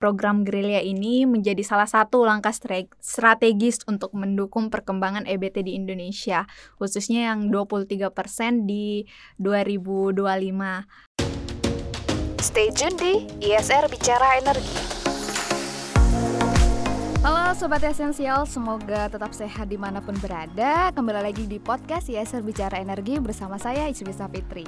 Program gerilya ini menjadi salah satu langkah strategis untuk mendukung perkembangan EBT di Indonesia, khususnya yang 23% di 2025. Stay tune di ISR Bicara Energi. Halo Sobat Esensial, semoga tetap sehat di mana pun berada. Kembali lagi di podcast ISR Bicara Energi bersama saya Isbisa Fitri.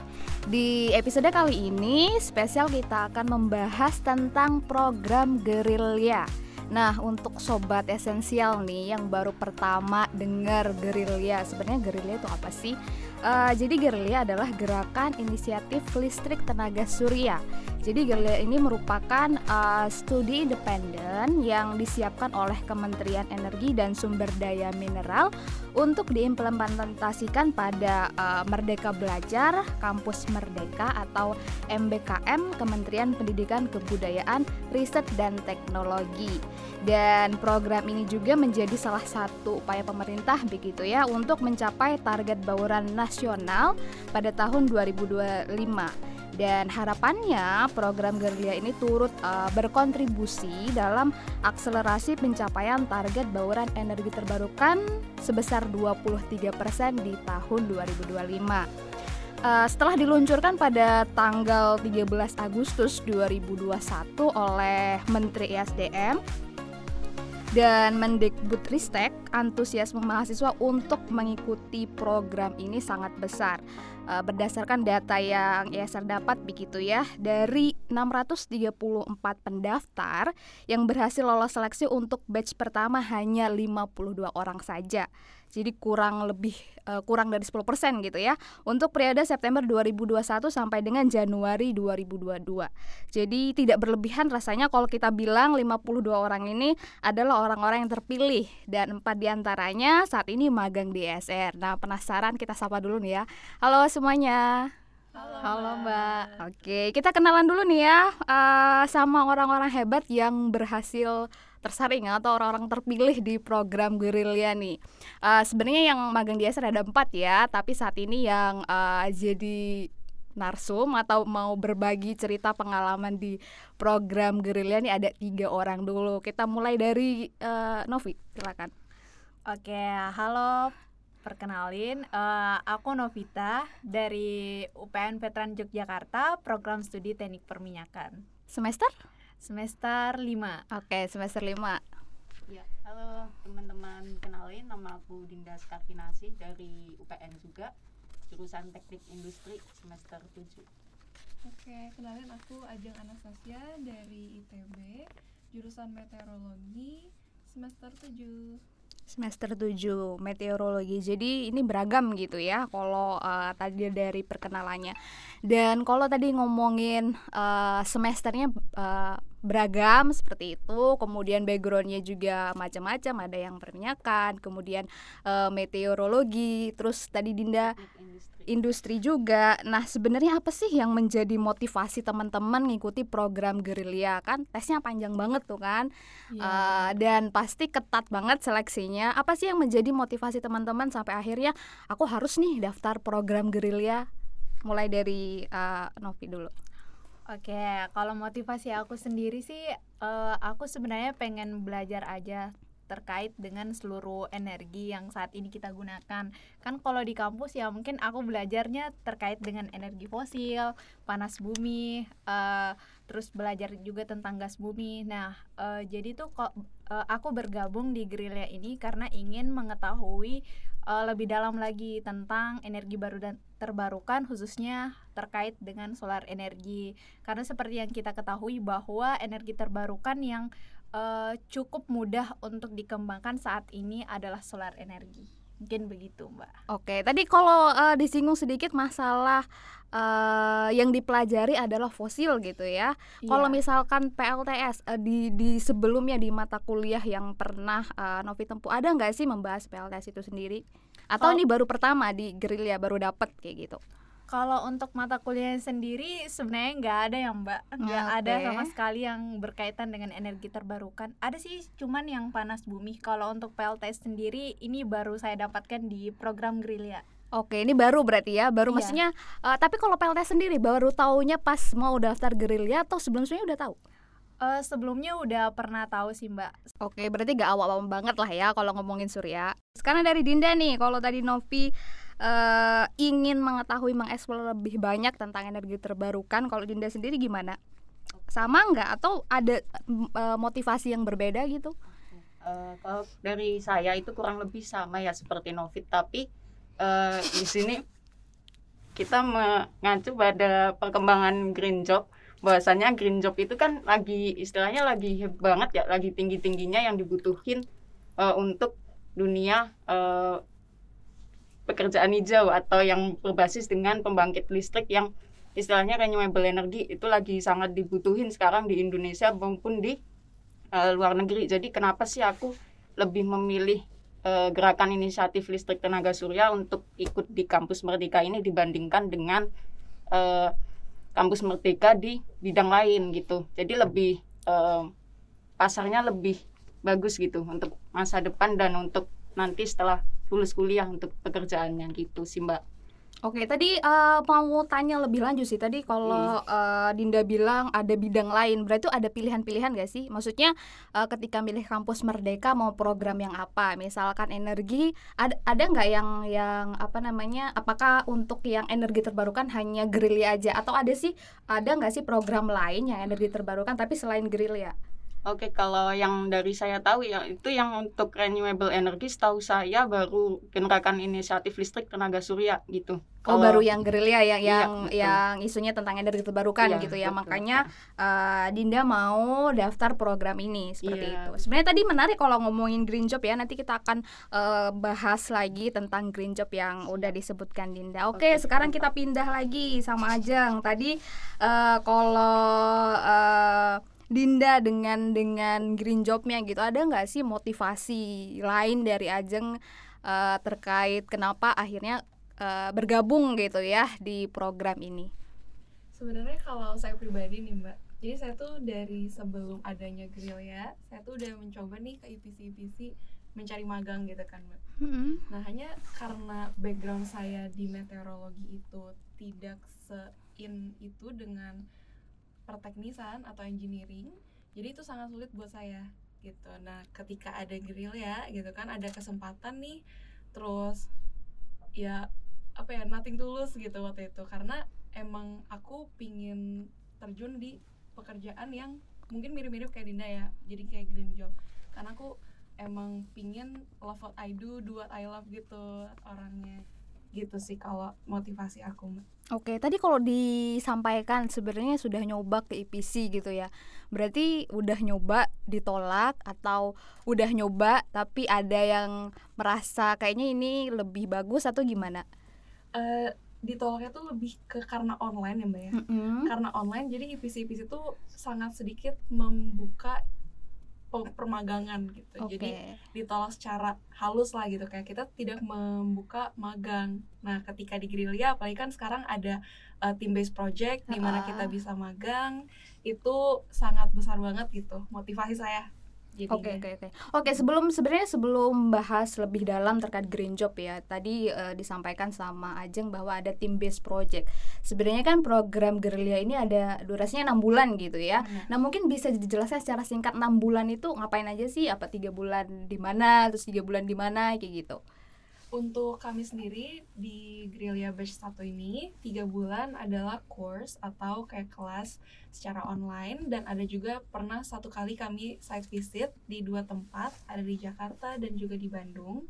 Di episode kali ini spesial kita akan membahas tentang program gerilya. Nah untuk sobat esensial nih yang baru pertama dengar gerilya Sebenarnya gerilya itu apa sih? Uh, jadi gerilya adalah gerakan inisiatif listrik tenaga surya jadi Gerilya ini merupakan uh, studi independen yang disiapkan oleh Kementerian Energi dan Sumber Daya Mineral untuk diimplementasikan pada uh, Merdeka Belajar, Kampus Merdeka atau MBKM Kementerian Pendidikan Kebudayaan, Riset dan Teknologi. Dan program ini juga menjadi salah satu upaya pemerintah begitu ya untuk mencapai target bauran nasional pada tahun 2025 dan harapannya program Gerilya ini turut uh, berkontribusi dalam akselerasi pencapaian target bauran energi terbarukan sebesar 23% di tahun 2025. Uh, setelah diluncurkan pada tanggal 13 Agustus 2021 oleh Menteri ESDM dan Mendikbudristek, antusiasme mahasiswa untuk mengikuti program ini sangat besar. Uh, berdasarkan data yang ISR dapat begitu ya dari 634 pendaftar yang berhasil lolos seleksi untuk batch pertama hanya 52 orang saja jadi kurang lebih uh, kurang dari 10% gitu ya untuk periode September 2021 sampai dengan Januari 2022. Jadi tidak berlebihan rasanya kalau kita bilang 52 orang ini adalah orang-orang yang terpilih dan empat di antaranya saat ini magang di SR. Nah penasaran kita sapa dulu nih ya. Halo semuanya. Halo, Halo Mbak. Oke, kita kenalan dulu nih ya uh, sama orang-orang hebat yang berhasil tersaring atau orang-orang terpilih di program gerilya nih. Uh, Sebenarnya yang magang di SR ada empat ya, tapi saat ini yang uh, jadi narsum atau mau berbagi cerita pengalaman di program gerilya nih ada tiga orang dulu. Kita mulai dari uh, Novi, silakan. Oke, halo Perkenalin, uh, aku Novita dari UPN Veteran Yogyakarta, program studi teknik perminyakan. Semester? Semester 5 Oke, semester 5 Ya, halo teman-teman, kenalin nama aku Dinda Skarkinasi dari UPN juga Jurusan Teknik Industri semester 7 Oke, kenalin aku Ajeng Anastasia dari ITB Jurusan Meteorologi semester 7 semester 7 meteorologi. Jadi ini beragam gitu ya kalau uh, tadi dari perkenalannya. Dan kalau tadi ngomongin uh, semesternya uh, beragam seperti itu kemudian backgroundnya juga macam-macam ada yang perminyakan kemudian uh, meteorologi terus tadi Dinda industri juga. Nah, sebenarnya apa sih yang menjadi motivasi teman-teman ngikuti program gerilya kan? Tesnya panjang banget tuh kan, yeah. Iya. uh, dan pasti ketat banget seleksinya. Apa sih yang menjadi motivasi teman-teman sampai akhirnya aku harus nih daftar program gerilya? Mulai dari uh, Novi dulu. Oke, kalau motivasi aku sendiri sih, uh, aku sebenarnya pengen belajar aja terkait dengan seluruh energi yang saat ini kita gunakan. Kan kalau di kampus ya mungkin aku belajarnya terkait dengan energi fosil, panas bumi, uh, terus belajar juga tentang gas bumi. Nah, uh, jadi tuh kok uh, aku bergabung di gerilya ini karena ingin mengetahui uh, lebih dalam lagi tentang energi baru dan terbarukan khususnya terkait dengan solar energi karena seperti yang kita ketahui bahwa energi terbarukan yang uh, cukup mudah untuk dikembangkan saat ini adalah solar energi mungkin begitu mbak. Oke tadi kalau uh, disinggung sedikit masalah uh, yang dipelajari adalah fosil gitu ya. Yeah. Kalau misalkan PLTS uh, di di sebelumnya di mata kuliah yang pernah uh, Novi tempuh ada nggak sih membahas PLTS itu sendiri? Atau oh. ini baru pertama di gerilya baru dapet kayak gitu? Kalau untuk mata kuliah sendiri sebenarnya nggak ada yang mbak, nggak okay. ada sama sekali yang berkaitan dengan energi terbarukan. Ada sih, cuman yang panas bumi. Kalau untuk PLTS sendiri ini baru saya dapatkan di program gerilya. Oke, ini baru berarti ya, baru iya. maksudnya. Uh, tapi kalau PLTS sendiri baru taunya pas mau daftar gerilya atau sebelum sebelumnya udah tahu? Uh, sebelumnya udah pernah tahu sih mbak. Oke, berarti gak awal-awal banget lah ya kalau ngomongin surya. Sekarang dari Dinda nih, kalau tadi Novi uh, ingin mengetahui mengeksplor lebih banyak tentang energi terbarukan, kalau Dinda sendiri gimana? Sama nggak atau ada uh, motivasi yang berbeda gitu? Uh, kalau dari saya itu kurang lebih sama ya seperti Novi, tapi uh, di sini kita mengacu pada perkembangan green job bahwasanya green job itu kan lagi istilahnya lagi banget ya lagi tinggi tingginya yang dibutuhin uh, untuk dunia uh, pekerjaan hijau atau yang berbasis dengan pembangkit listrik yang istilahnya renewable energy itu lagi sangat dibutuhin sekarang di Indonesia maupun di uh, luar negeri jadi kenapa sih aku lebih memilih uh, gerakan inisiatif listrik tenaga surya untuk ikut di kampus Merdeka ini dibandingkan dengan uh, kampus Merdeka di bidang lain gitu. Jadi lebih uh, pasarnya lebih bagus gitu untuk masa depan dan untuk nanti setelah lulus kuliah untuk pekerjaannya gitu sih Mbak. Oke, tadi uh, mau tanya lebih lanjut sih. Tadi kalau hmm. uh, Dinda bilang ada bidang lain, berarti ada pilihan-pilihan gak sih? Maksudnya uh, ketika milih kampus Merdeka mau program yang apa? Misalkan energi, ada ada nggak yang yang apa namanya? Apakah untuk yang energi terbarukan hanya gerilya aja atau ada sih ada nggak sih program lain yang energi terbarukan tapi selain gerilya? Oke, kalau yang dari saya tahu ya itu yang untuk renewable energy setahu saya baru gerakan inisiatif listrik tenaga surya gitu. Oh, baru yang gerilya ya yang iya, yang isunya tentang energi terbarukan iya, gitu ya. Betul. Makanya uh, Dinda mau daftar program ini seperti iya. itu. Sebenarnya tadi menarik kalau ngomongin green job ya. Nanti kita akan uh, bahas lagi tentang green job yang udah disebutkan Dinda. Oke, okay, sekarang kita pindah lagi sama Ajeng. Tadi uh, kalau uh, Dinda dengan dengan green jobnya gitu ada nggak sih motivasi lain dari Ajeng uh, terkait kenapa akhirnya uh, bergabung gitu ya di program ini? Sebenarnya kalau saya pribadi nih Mbak, jadi saya tuh dari sebelum adanya grill ya, saya tuh udah mencoba nih ke IPC-IPC mencari magang gitu kan Mbak. Mm-hmm. Nah hanya karena background saya di meteorologi itu tidak se-in itu dengan perteknisan atau engineering jadi itu sangat sulit buat saya gitu. Nah ketika ada grill ya gitu kan ada kesempatan nih terus ya apa ya nothing tulus gitu waktu itu. Karena emang aku pingin terjun di pekerjaan yang mungkin mirip-mirip kayak Dinda ya jadi kayak green job. Karena aku emang pingin love what I do do what I love gitu orangnya gitu sih kalau motivasi aku Oke, tadi kalau disampaikan sebenarnya sudah nyoba ke IPC gitu ya. Berarti udah nyoba ditolak atau udah nyoba tapi ada yang merasa kayaknya ini lebih bagus atau gimana? Uh, ditolaknya tuh lebih ke karena online ya mbak ya. Mm -hmm. Karena online jadi IPC IPC itu sangat sedikit membuka permagangan gitu. Okay. Jadi ditolak secara halus lah gitu kayak kita tidak membuka magang. Nah, ketika di Grillia apalagi kan sekarang ada uh, team based project di mana kita bisa magang, itu sangat besar banget gitu motivasi saya Oke oke oke. Oke sebelum sebenarnya sebelum bahas lebih dalam terkait green job ya tadi uh, disampaikan sama Ajeng bahwa ada team based project. Sebenarnya kan program gerilya ini ada durasinya enam bulan gitu ya. Hmm. Nah mungkin bisa dijelaskan secara singkat enam bulan itu ngapain aja sih? Apa tiga bulan di mana? Terus tiga bulan di mana kayak gitu? Untuk kami sendiri di Grillia Batch 1 ini, tiga bulan adalah course atau kayak kelas secara online. Dan ada juga pernah satu kali kami site visit di dua tempat, ada di Jakarta dan juga di Bandung.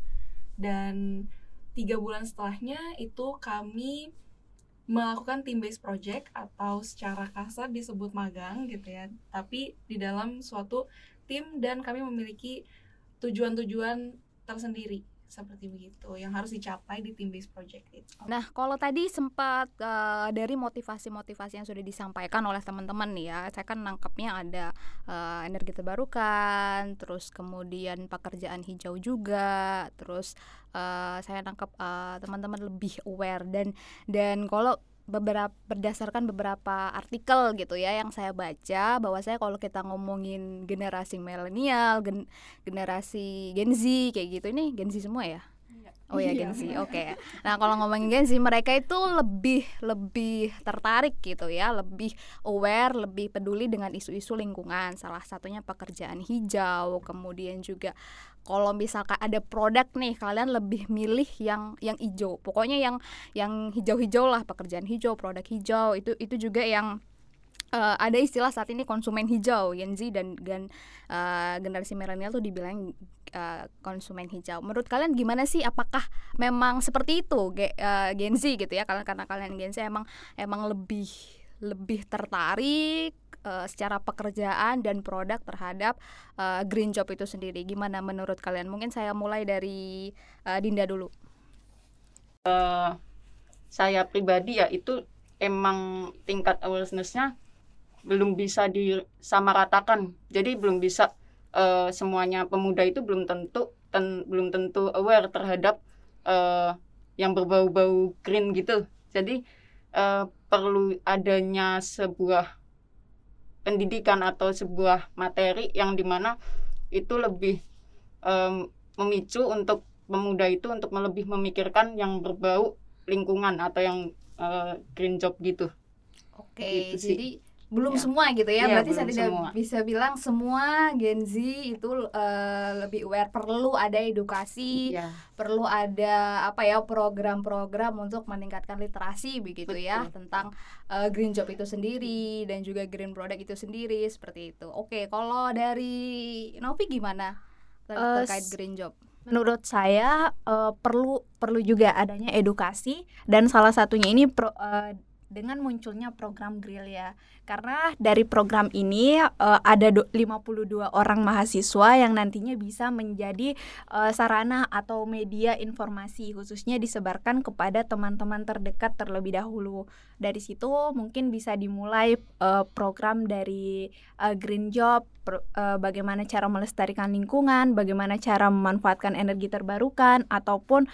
Dan tiga bulan setelahnya itu kami melakukan team based project atau secara kasar disebut magang gitu ya. Tapi di dalam suatu tim dan kami memiliki tujuan-tujuan tersendiri seperti begitu yang harus dicapai di tim based project itu. Nah, kalau tadi sempat uh, dari motivasi-motivasi yang sudah disampaikan oleh teman-teman nih ya, saya kan nangkepnya ada uh, energi terbarukan, terus kemudian pekerjaan hijau juga, terus uh, saya nangkep uh, teman-teman lebih aware dan dan kalau beberapa berdasarkan beberapa artikel gitu ya yang saya baca bahwa saya kalau kita ngomongin generasi milenial gen, generasi Gen Z kayak gitu ini Gen Z semua ya iya, Oh ya Gen Z, oke. Okay. Nah kalau ngomongin Gen Z, mereka itu lebih lebih tertarik gitu ya, lebih aware, lebih peduli dengan isu-isu lingkungan. Salah satunya pekerjaan hijau, kemudian juga kalau misalkan ada produk nih, kalian lebih milih yang yang hijau. Pokoknya yang yang hijau-hijau lah, pekerjaan hijau, produk hijau itu itu juga yang uh, ada istilah saat ini konsumen hijau Gen Z dan dan uh, generasi milenial tuh dibilang uh, konsumen hijau. Menurut kalian gimana sih? Apakah memang seperti itu ge, Gen Z gitu ya? Karena karena kalian Gen Z emang emang lebih lebih tertarik uh, secara pekerjaan dan produk terhadap uh, green job itu sendiri. Gimana menurut kalian? Mungkin saya mulai dari uh, Dinda dulu. Uh, saya pribadi ya itu emang tingkat awarenessnya belum bisa disamaratakan. Jadi belum bisa uh, semuanya pemuda itu belum tentu ten, belum tentu aware terhadap uh, yang berbau-bau green gitu. Jadi uh, perlu adanya sebuah pendidikan atau sebuah materi yang di mana itu lebih um, memicu untuk pemuda itu untuk lebih memikirkan yang berbau lingkungan atau yang uh, green job gitu. Oke, gitu jadi belum ya. semua gitu ya. ya Berarti saya tidak semua. bisa bilang semua Gen Z itu uh, lebih aware perlu ada edukasi, ya. perlu ada apa ya program-program untuk meningkatkan literasi begitu ya, Betul. ya tentang uh, green job itu sendiri dan juga green product itu sendiri seperti itu. Oke, kalau dari Novi gimana ter uh, terkait green job? Menurut saya uh, perlu perlu juga adanya edukasi dan salah satunya ini pro, uh, dengan munculnya program Grill ya. Karena dari program ini uh, ada 52 orang mahasiswa yang nantinya bisa menjadi uh, sarana atau media informasi khususnya disebarkan kepada teman-teman terdekat terlebih dahulu. Dari situ mungkin bisa dimulai uh, program dari uh, Green Job pro, uh, bagaimana cara melestarikan lingkungan, bagaimana cara memanfaatkan energi terbarukan ataupun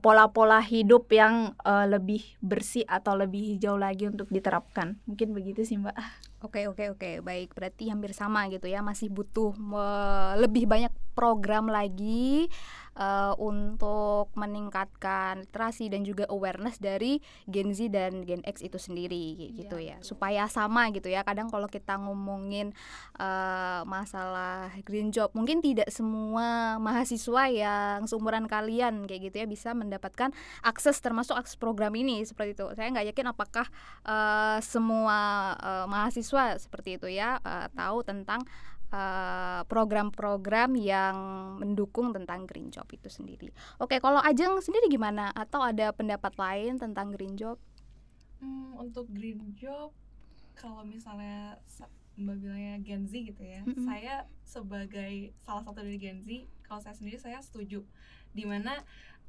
pola-pola uh, hidup yang uh, lebih bersih atau lebih jauh lagi untuk diterapkan. Mungkin begitu sih mbak. Oke oke oke. Baik berarti hampir sama gitu ya. Masih butuh uh, lebih banyak program lagi uh, untuk meningkatkan literasi dan juga awareness dari Gen Z dan Gen X itu sendiri gitu ya, ya. Supaya sama gitu ya. Kadang kalau kita ngomongin uh, masalah green job mungkin tidak semua mahasiswa yang seumuran kalian kayak gitu ya bisa mendapatkan akses termasuk akses program ini seperti itu. Saya nggak yakin apakah uh, semua uh, mahasiswa seperti itu ya uh, tahu tentang program-program uh, yang mendukung tentang green job itu sendiri. Oke, kalau Ajeng sendiri gimana? Atau ada pendapat lain tentang green job? Hmm, untuk green job, kalau misalnya Mbak bilangnya Gen Z gitu ya, mm -hmm. saya sebagai salah satu dari Gen Z, kalau saya sendiri saya setuju, di mana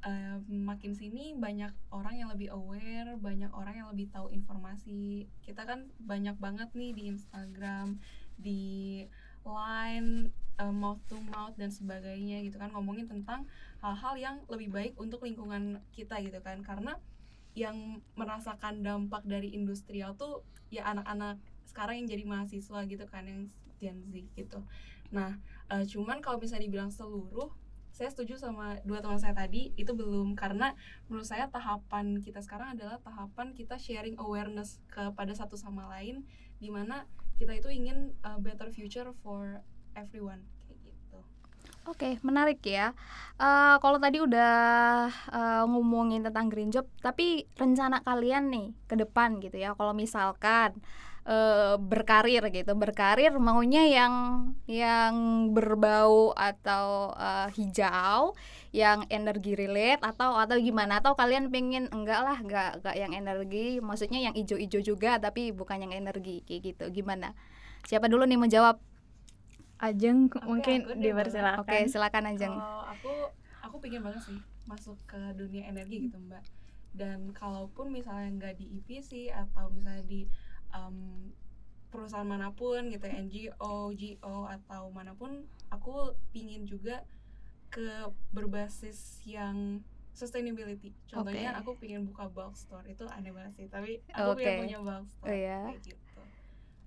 uh, makin sini banyak orang yang lebih aware, banyak orang yang lebih tahu informasi. Kita kan banyak banget nih di Instagram, di Line, uh, mouth to mouth dan sebagainya gitu kan ngomongin tentang hal-hal yang lebih baik untuk lingkungan kita gitu kan. Karena yang merasakan dampak dari industrial tuh ya anak-anak sekarang yang jadi mahasiswa gitu kan yang Gen Z gitu. Nah, uh, cuman kalau bisa dibilang seluruh saya setuju sama dua teman saya tadi itu belum karena menurut saya tahapan kita sekarang adalah tahapan kita sharing awareness kepada satu sama lain di mana kita itu ingin a better future for everyone kayak gitu. Oke, menarik ya. Uh, kalau tadi udah uh, ngomongin tentang green job, tapi rencana kalian nih ke depan gitu ya. Kalau misalkan uh, berkarir gitu berkarir maunya yang yang berbau atau uh, hijau yang energi relate atau atau gimana atau kalian pengen enggak lah enggak enggak yang energi maksudnya yang hijau-hijau juga tapi bukan yang energi kayak gitu gimana siapa dulu nih menjawab Ajeng okay, mungkin dipersilakan. Oke, okay, silakan Ajeng. Kalau aku aku pengen banget sih masuk ke dunia energi gitu, Mbak. Dan kalaupun misalnya nggak di EPC atau misalnya di um, perusahaan mana pun gitu ya, NGO, GO atau mana pun aku pingin juga ke berbasis yang sustainability. Contohnya okay. aku pingin buka bulk store itu aneh banget sih, tapi aku okay. pengen punya bulk store oh, yeah. kayak gitu.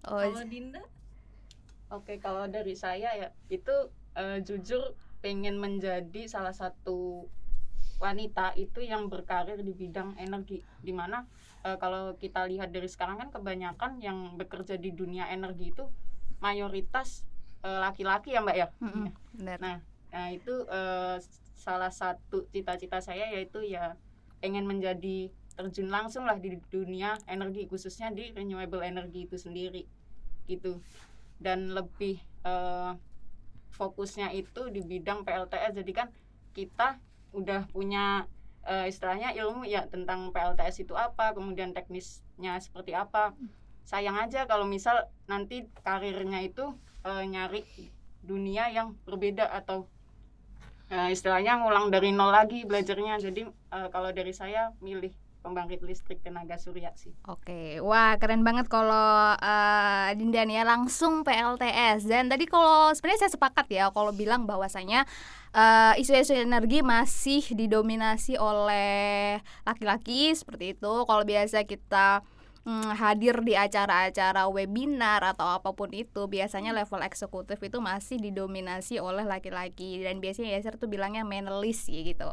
Oh, kalau Dinda? Oke, okay, kalau dari saya ya itu uh, jujur pengen menjadi salah satu wanita itu yang berkarir di bidang energi di mana uh, kalau kita lihat dari sekarang kan kebanyakan yang bekerja di dunia energi itu mayoritas laki-laki uh, ya mbak ya? Mm -hmm. nah nah itu uh, salah satu cita-cita saya yaitu ya pengen menjadi terjun langsung lah di dunia energi khususnya di renewable energy itu sendiri gitu. Dan lebih uh, fokusnya itu di bidang PLTS jadi kan kita udah punya uh, istilahnya ilmu ya tentang PLTS itu apa kemudian teknisnya seperti apa. Sayang aja kalau misal nanti karirnya itu uh, nyari dunia yang berbeda atau uh, istilahnya ngulang dari nol lagi belajarnya. Jadi uh, kalau dari saya milih pembangkit listrik tenaga surya sih. Oke, wah keren banget kalau uh, Dinda nih ya langsung PLTS dan tadi kalau sebenarnya saya sepakat ya kalau bilang bahwasanya isu-isu uh, energi masih didominasi oleh laki-laki seperti itu. Kalau biasa kita hmm, hadir di acara-acara webinar atau apa pun itu biasanya level eksekutif itu masih didominasi oleh laki-laki dan biasanya ya tuh bilangnya manalis ya gitu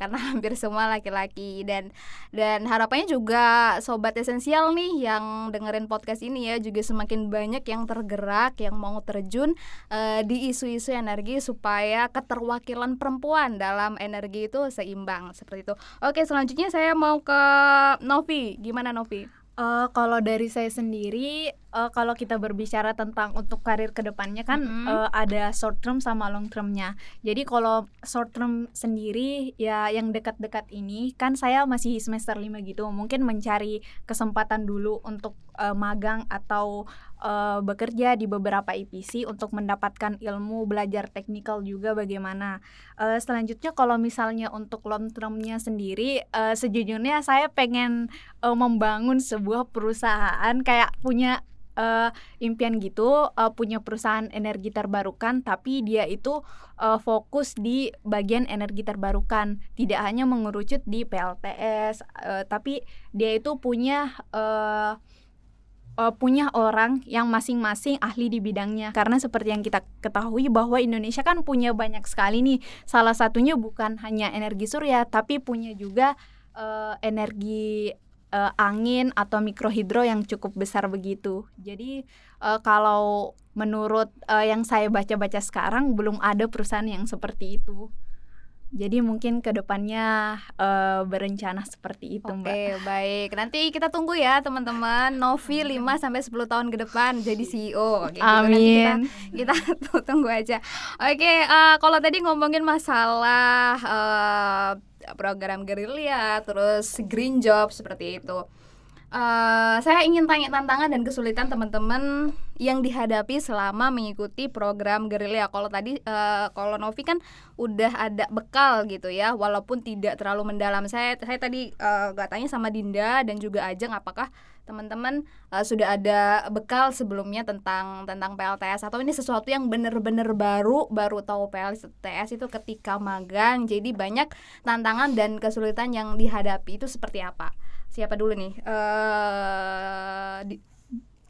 karena hampir semua laki-laki dan dan harapannya juga sobat esensial nih yang dengerin podcast ini ya juga semakin banyak yang tergerak yang mau terjun uh, di isu-isu energi supaya keterwakilan perempuan dalam energi itu seimbang seperti itu. Oke, selanjutnya saya mau ke Novi. Gimana Novi? Uh, kalau dari saya sendiri, uh, kalau kita berbicara tentang untuk karir ke depannya kan mm -hmm. uh, ada short term sama long termnya. Jadi kalau short term sendiri ya yang dekat-dekat ini kan saya masih semester 5 gitu, mungkin mencari kesempatan dulu untuk uh, magang atau uh, bekerja di beberapa IPC untuk mendapatkan ilmu belajar teknikal juga bagaimana. Uh, selanjutnya kalau misalnya untuk long termnya sendiri, uh, sejujurnya saya pengen uh, membangun sebuah perusahaan kayak punya uh, impian gitu uh, punya perusahaan energi terbarukan tapi dia itu uh, fokus di bagian energi terbarukan. Tidak hanya mengerucut di PLTS uh, tapi dia itu punya uh, uh, punya orang yang masing-masing ahli di bidangnya. Karena seperti yang kita ketahui bahwa Indonesia kan punya banyak sekali nih. Salah satunya bukan hanya energi surya tapi punya juga uh, energi uh, angin atau mikrohidro yang cukup besar begitu. Jadi uh, kalau menurut uh, yang saya baca-baca sekarang belum ada perusahaan yang seperti itu jadi mungkin ke depannya uh, berencana seperti itu, Oke, Mbak. Oke, baik. Nanti kita tunggu ya, teman-teman. Novi 5 sampai 10 tahun ke depan jadi CEO. Oke, Amin. Gitu. Kita, kita tunggu aja. Oke, uh, kalau tadi ngomongin masalah uh, program gerilya, terus green job seperti itu. Uh, saya ingin tanya tantangan dan kesulitan teman-teman yang dihadapi selama mengikuti program gerilya. Kalau tadi uh, kalau Novi kan udah ada bekal gitu ya, walaupun tidak terlalu mendalam. Saya saya tadi uh, gak tanya sama Dinda dan juga Ajeng apakah teman-teman uh, sudah ada bekal sebelumnya tentang tentang PLTS atau ini sesuatu yang benar-benar baru baru tahu PLTS itu ketika magang. Jadi banyak tantangan dan kesulitan yang dihadapi itu seperti apa? Siapa dulu nih uh, di,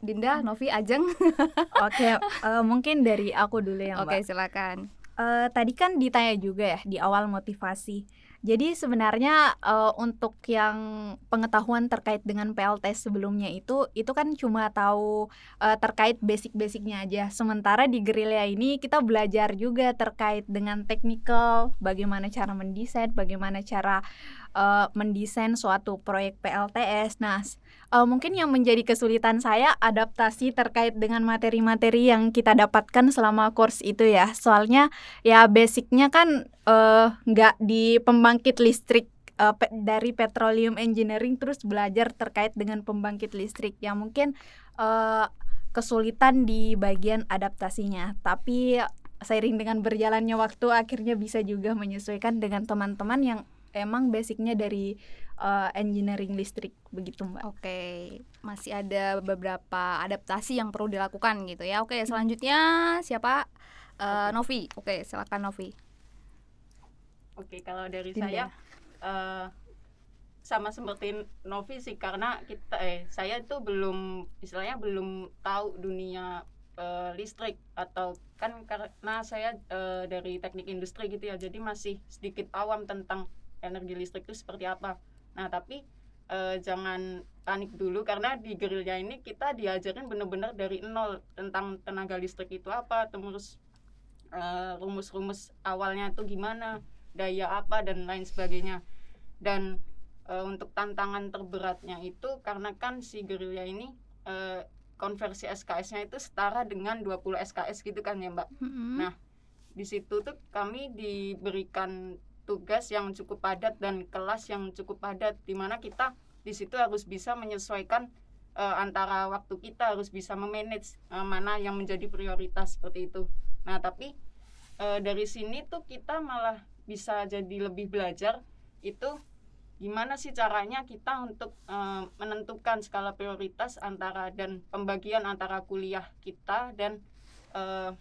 Dinda, Novi, Ajeng. Oke, okay, uh, eh, mungkin dari aku dulu ya, Mbak. Oke, okay, silakan. Uh, tadi kan ditanya juga ya di awal motivasi. Jadi sebenarnya uh, untuk yang pengetahuan terkait dengan PLT sebelumnya itu itu kan cuma tahu uh, terkait basic-basicnya aja. Sementara di gerilya ini kita belajar juga terkait dengan teknikal, bagaimana cara mendesain, bagaimana cara uh, mendesain suatu proyek PLTS. Nah, uh, mungkin yang menjadi kesulitan saya adaptasi terkait dengan materi-materi yang kita dapatkan selama course itu ya. Soalnya ya basicnya kan nggak uh, di pembangkit listrik uh, dari petroleum engineering terus belajar terkait dengan pembangkit listrik yang mungkin uh, kesulitan di bagian adaptasinya tapi seiring dengan berjalannya waktu akhirnya bisa juga menyesuaikan dengan teman-teman yang emang basicnya dari uh, engineering listrik begitu mbak. Oke, masih ada beberapa adaptasi yang perlu dilakukan gitu ya. Oke, selanjutnya siapa? Uh, Novi. Oke, silakan Novi. Oke, kalau dari Dinda. saya uh, sama seperti Novi sih karena kita eh saya itu belum istilahnya belum tahu dunia uh, listrik atau kan karena saya uh, dari teknik industri gitu ya jadi masih sedikit awam tentang energi listrik itu seperti apa nah tapi uh, jangan panik dulu karena di gerilya ini kita diajarin benar-benar dari nol tentang tenaga listrik itu apa terus uh, rumus-rumus awalnya itu gimana daya apa dan lain sebagainya dan uh, untuk tantangan terberatnya itu karena kan si gerilya ini uh, konversi SKS-nya itu setara dengan 20 SKS gitu kan ya Mbak. Mm -hmm. Nah, di situ tuh kami diberikan tugas yang cukup padat dan kelas yang cukup padat di mana kita di situ harus bisa menyesuaikan uh, antara waktu kita harus bisa memanage uh, mana yang menjadi prioritas seperti itu. Nah, tapi uh, dari sini tuh kita malah bisa jadi lebih belajar itu gimana sih caranya kita untuk uh, menentukan skala prioritas antara dan pembagian antara kuliah kita dan uh,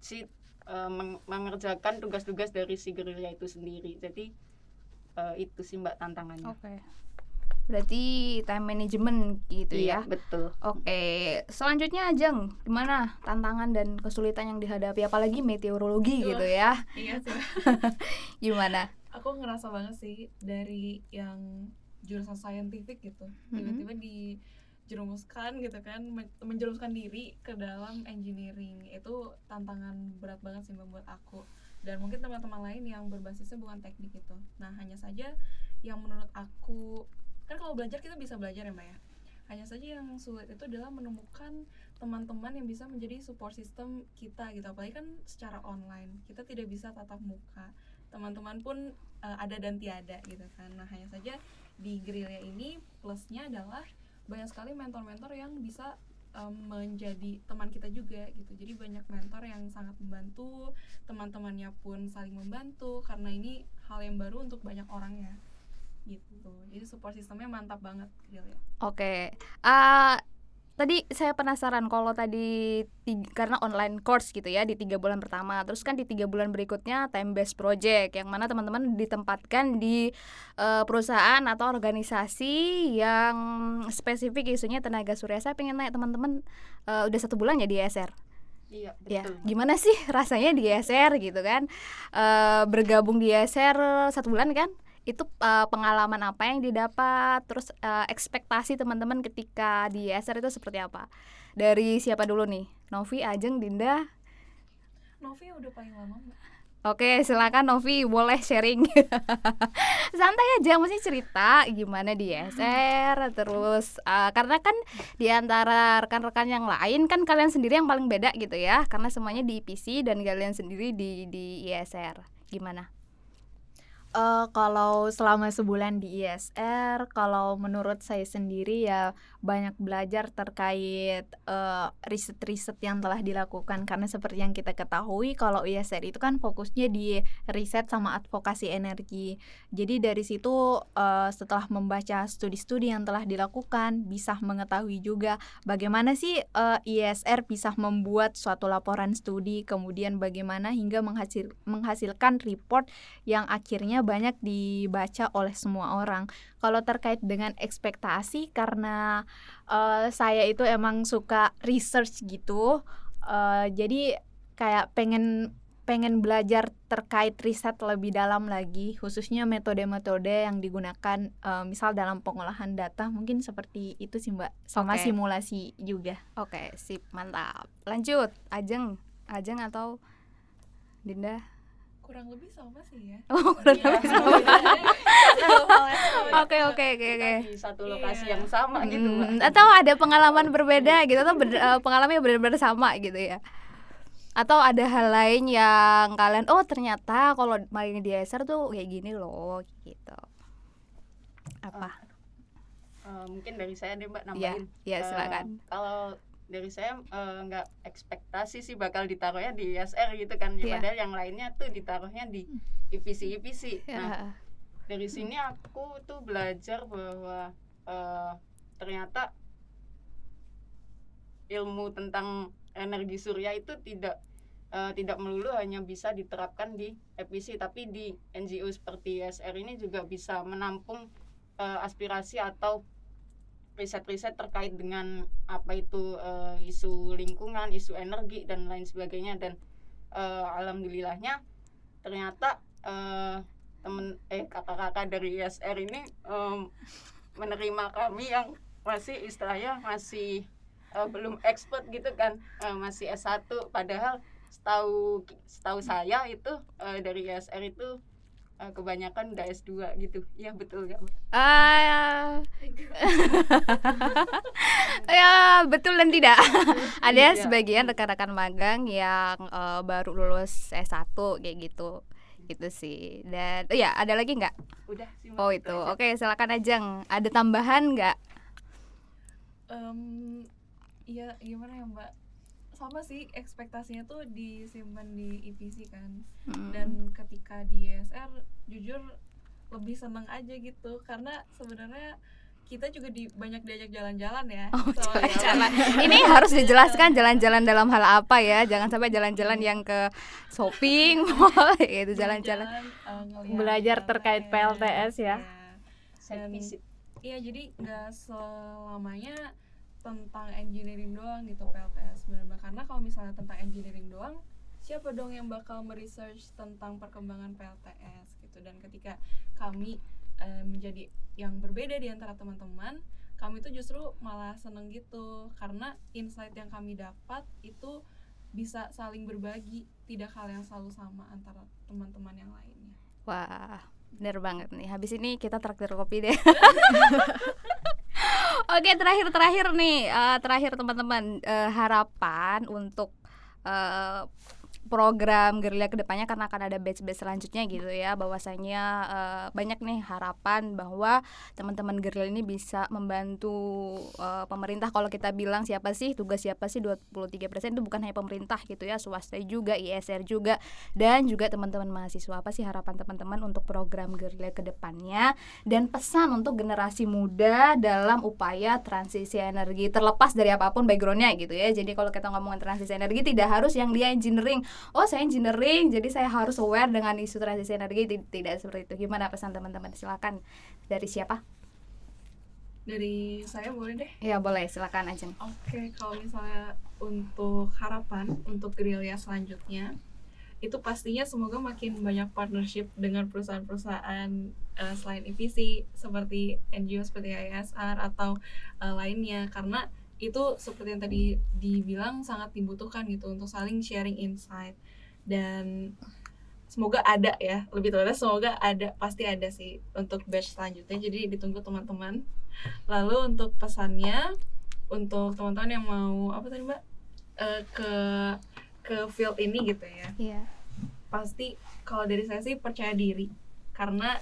si uh, mengerjakan tugas-tugas dari si gerilya itu sendiri. Jadi uh, itu sih mbak tantangannya. Oke. Okay. berarti time management gitu iya, ya? betul. Oke. Okay. selanjutnya Ajeng gimana tantangan dan kesulitan yang dihadapi? Apalagi meteorologi gitu ya? Iya sih. Gimana? Aku ngerasa banget sih dari yang jurusan saintifik gitu tiba-tiba di jerumuskan gitu kan menjerumuskan diri ke dalam engineering. Itu tantangan berat banget sih membuat aku. Dan mungkin teman-teman lain yang berbasisnya bukan teknik itu. Nah hanya saja yang menurut aku kan kalau belajar kita bisa belajar ya mbak ya? Hanya saja yang sulit itu adalah menemukan teman-teman yang bisa menjadi support system kita gitu. Apalagi kan secara online kita tidak bisa tatap muka. Teman-teman pun uh, ada dan tiada gitu kan. Nah hanya saja di gerilya ini plusnya adalah banyak sekali mentor-mentor yang bisa um, menjadi teman kita juga gitu. Jadi banyak mentor yang sangat membantu teman-temannya pun saling membantu karena ini hal yang baru untuk banyak orang ya gitu. Jadi support sistemnya mantap banget gitu ya. Oke. Okay. uh, tadi saya penasaran kalau tadi tiga, karena online course gitu ya di tiga bulan pertama terus kan di tiga bulan berikutnya time based project yang mana teman-teman ditempatkan di uh, perusahaan atau organisasi yang spesifik isunya tenaga surya saya pengen nanya teman-teman uh, udah satu bulan ya di ESR Iya, ya, betul. Ya, gimana sih rasanya di ESR gitu kan? Uh, bergabung di ESR satu bulan kan? Itu uh, pengalaman apa yang didapat terus uh, ekspektasi teman-teman ketika di ESR itu seperti apa dari siapa dulu nih Novi Ajeng Dinda Novi udah paling lama mbak Oke, silakan Novi boleh sharing. Santai aja, mesti cerita gimana di ESR terus uh, karena kan di antara rekan-rekan yang lain kan kalian sendiri yang paling beda gitu ya, karena semuanya di IPC dan kalian sendiri di di ISR. Gimana? Uh, kalau selama sebulan di ISR, kalau menurut saya sendiri ya banyak belajar terkait uh, riset-riset yang telah dilakukan karena seperti yang kita ketahui kalau ISR itu kan fokusnya di riset sama advokasi energi. Jadi dari situ uh, setelah membaca studi-studi yang telah dilakukan bisa mengetahui juga bagaimana sih uh, ISR bisa membuat suatu laporan studi kemudian bagaimana hingga menghasil menghasilkan report yang akhirnya banyak dibaca oleh semua orang. Kalau terkait dengan ekspektasi karena uh, saya itu emang suka research gitu, uh, jadi kayak pengen pengen belajar terkait riset lebih dalam lagi khususnya metode-metode yang digunakan uh, misal dalam pengolahan data mungkin seperti itu sih mbak sama okay. simulasi juga. Oke okay, sip mantap. Lanjut Ajeng. Ajeng atau Dinda kurang lebih sama sih ya. Oh, kurang iya. lebih sama. Oke oke oke oke. Di satu lokasi yeah. yang sama gitu. Hmm, atau ada pengalaman berbeda gitu atau ber, uh, pengalamannya benar-benar sama gitu ya. Atau ada hal lain yang kalian oh ternyata kalau main di ESR tuh kayak gini loh gitu. Apa? Uh, uh, mungkin dari saya deh Mbak nambahin. Iya, ya, silakan. Uh, kalau dari saya eh, nggak uh, ekspektasi sih bakal ditaruhnya di ISR gitu kan yeah. padahal yang lainnya tuh ditaruhnya di IPC IPC yeah. nah dari sini aku tuh belajar bahwa uh, ternyata ilmu tentang energi surya itu tidak uh, tidak melulu hanya bisa diterapkan di EPC tapi di NGO seperti ISR ini juga bisa menampung uh, aspirasi atau riset-riset terkait dengan apa itu uh, isu lingkungan, isu energi dan lain sebagainya. Dan uh, alhamdulillahnya ternyata uh, temen eh kakak-kakak dari ISR ini um, menerima kami yang masih istilahnya masih uh, belum expert gitu kan uh, masih S1 padahal setahu setahu saya itu uh, dari ISR itu uh, kebanyakan udah S2 gitu. Ya betul nggak ah ya betul dan tidak. Ada Iya. sebagian rekan-rekan magang yang uh, baru lulus S1 kayak gitu. Gitu sih. Dan oh ya ada lagi nggak? Udah sih oh itu. Aja. oke silakan Ajeng. Ada tambahan nggak? Em, iya gimana ya mbak sama sih ekspektasinya tuh disimpan di IPC kan Hmm. dan ketika di ESR jujur lebih seneng aja gitu karena sebenarnya kita juga di banyak diajak jalan-jalan ya Oh, jalan-jalan. Ini harus dijelaskan jalan-jalan dalam hal apa ya. Jangan sampai jalan-jalan yang ke shopping mall gitu jalan-jalan. ngeliat Belajar terkait PLTS ya. Visit. Iya jadi nggak selamanya tentang engineering doang gitu PLTS benar-benar karena kalau misalnya tentang engineering doang siapa dong yang bakal meresearch tentang perkembangan PLTS gitu dan ketika kami eh, menjadi yang berbeda di antara teman-teman kami itu justru malah seneng gitu karena insight yang kami dapat itu bisa saling berbagi tidak hal yang selalu sama antara teman-teman yang lainnya Wah, bener banget nih. Habis ini kita traktir kopi deh. Oke, terakhir-terakhir nih, eh, terakhir teman-teman eh, harapan untuk eh, program gerilya ke depannya karena akan ada batch-batch selanjutnya gitu ya. Bahwasanya eh, banyak nih harapan bahwa teman-teman gerilya ini bisa membantu eh, pemerintah. Kalau kita bilang siapa sih tugas siapa sih 23% itu bukan hanya pemerintah gitu ya swasta juga ISR juga dan juga teman-teman mahasiswa. Apa sih harapan teman-teman untuk program gerilya ke depannya? Dan pesan untuk generasi muda dalam upaya transisi energi terlepas dari apa pun backgroundnya gitu ya. Jadi kalau kita ngomongin transisi energi tidak harus yang dia engineering oh saya engineering jadi saya harus aware dengan isu transisi energi Ti- tidak seperti itu. Gimana pesan teman-teman? Silakan. Dari siapa? Dari saya boleh deh? Ya boleh. Silakan aja Oke, kalau misalnya untuk harapan untuk gerilya selanjutnya itu pastinya semoga makin banyak partnership dengan perusahaan-perusahaan eh, selain EPC seperti NGO seperti ISR atau eh, lainnya. Karena itu seperti yang tadi dibilang sangat dibutuhkan gitu untuk saling sharing insight. Dan semoga ada ya lebih tepatnya semoga ada pasti ada sih untuk batch selanjutnya. Jadi ditunggu teman-teman. Lalu untuk pesannya untuk teman-teman yang mau apa tadi mbak? Eh, ke ke field ini gitu ya. Iya. Pasti kalau dari saya sih percaya diri. Karena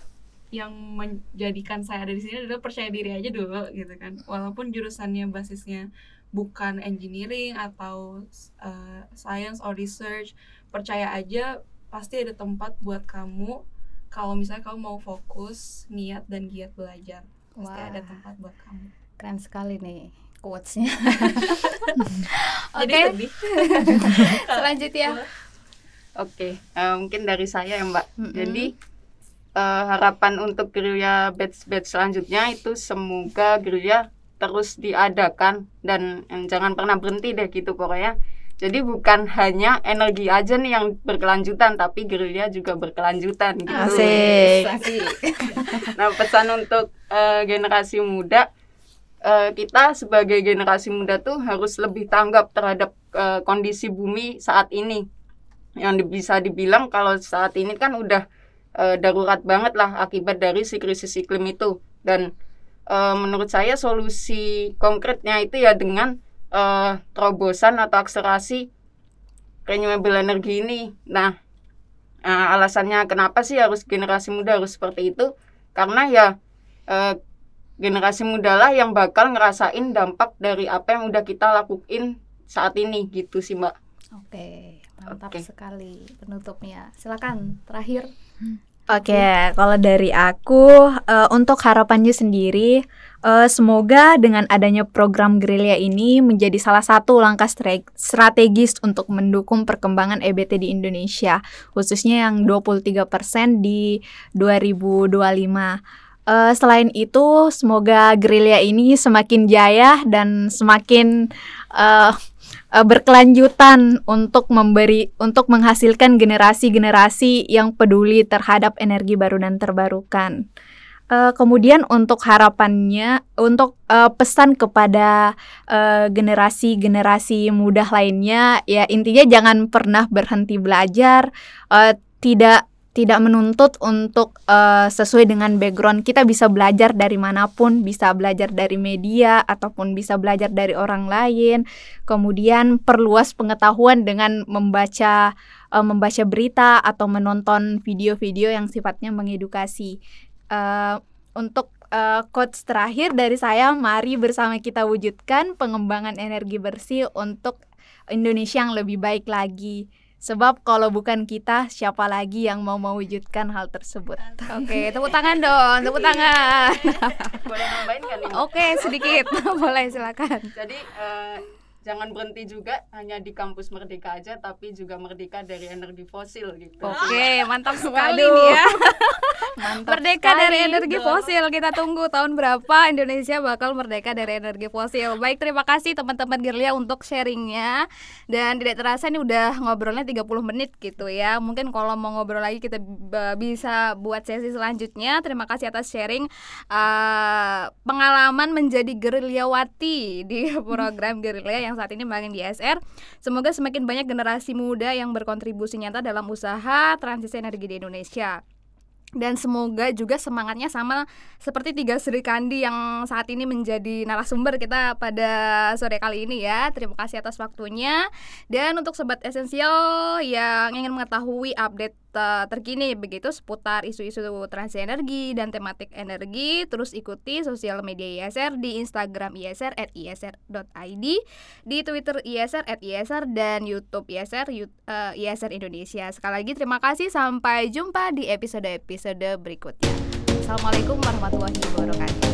yang menjadikan saya ada di sini adalah percaya diri aja dulu gitu kan. Walaupun jurusannya basisnya bukan engineering atau uh, science or research percaya aja pasti ada tempat buat kamu kalau misalnya kamu mau fokus niat dan giat belajar. Pasti Wah. ada tempat buat kamu. Keren sekali nih quotesnya. Jadi oke. selanjutnya. Oke, eh, mungkin dari saya ya Mbak. Mm-mm. Jadi eh, harapan untuk gerilya batch-batch selanjutnya itu semoga gerilya terus diadakan dan jangan pernah berhenti deh gitu pokoknya. Jadi bukan hanya energi aja nih yang berkelanjutan, tapi gerilya juga berkelanjutan gitu. Asik. Asik. Nah, pesan untuk eh, generasi muda, eh, kita sebagai generasi muda tuh harus lebih tanggap terhadap eh, kondisi bumi saat ini. Yang bisa dibilang kalau saat ini kan udah eh, darurat banget lah akibat dari si krisis iklim itu. Dan eh, menurut saya solusi konkretnya itu ya dengan eh, terobosan atau akselerasi renewable energy ini. Nah, eh, alasannya kenapa sih harus generasi muda harus seperti itu? Karena ya eh, generasi muda lah yang bakal ngerasain dampak dari apa yang udah kita lakuin saat ini gitu sih mbak. Oke, mantap Oke. sekali penutupnya. Silakan terakhir. Oke, kalau dari aku eh, untuk harapannya sendiri eh, semoga dengan adanya program gerilya ini menjadi salah satu langkah strategis untuk mendukung perkembangan EBT di Indonesia, khususnya yang 23% di 2025. Eh, selain itu, semoga gerilya ini semakin jaya dan semakin eh, uh, berkelanjutan untuk memberi untuk menghasilkan generasi-generasi yang peduli terhadap energi baru dan terbarukan. Uh, kemudian untuk harapannya untuk uh, pesan kepada generasi-generasi uh, muda lainnya ya intinya jangan pernah berhenti belajar uh, tidak tidak menuntut untuk uh, sesuai dengan background kita bisa belajar dari mana pun bisa belajar dari media ataupun bisa belajar dari orang lain. Kemudian perluas pengetahuan dengan membaca uh, membaca berita atau menonton video-video yang sifatnya mengedukasi. Uh, untuk uh, quotes terakhir dari saya mari bersama kita wujudkan pengembangan energi bersih untuk Indonesia yang lebih baik lagi Sebab kalau bukan kita, siapa lagi yang mau mewujudkan hal tersebut? Oke, tepuk tangan dong, tepuk tangan. Boleh nambahin kan ini? Oke, sedikit. Boleh silakan. Jadi uh, jangan berhenti juga hanya di kampus Merdeka aja tapi juga merdeka dari energi fosil gitu. Oke, mantap sekali nih ya. mantap merdeka sekali. dari energi fosil. Kita tunggu tahun berapa Indonesia bakal merdeka dari energi fosil. Baik, terima kasih teman-teman Girlia untuk sharingnya dan tidak terasa ini udah ngobrolnya 30 menit gitu ya. Mungkin kalau mau ngobrol lagi kita bisa buat sesi selanjutnya. Terima kasih atas sharing uh, pengalaman menjadi gerilyawati di program Gerilya yang yang saat ini magang di ISR. Semoga semakin banyak generasi muda yang berkontribusi nyata dalam usaha transisi energi di Indonesia dan semoga juga semangatnya sama seperti tiga Sri Kandi yang saat ini menjadi narasumber kita pada sore kali ini ya. Terima kasih atas waktunya. Dan untuk sobat esensial yang ingin mengetahui update terkini begitu seputar isu-isu transisi energi dan tematik energi, terus ikuti sosial media ISR di Instagram ISR at isr.id, di Twitter ISR at ISR dan YouTube ISR uh, ISR Indonesia. Sekali lagi terima kasih sampai jumpa di episode-episode berikutnya. Assalamualaikum warahmatullahi wabarakatuh.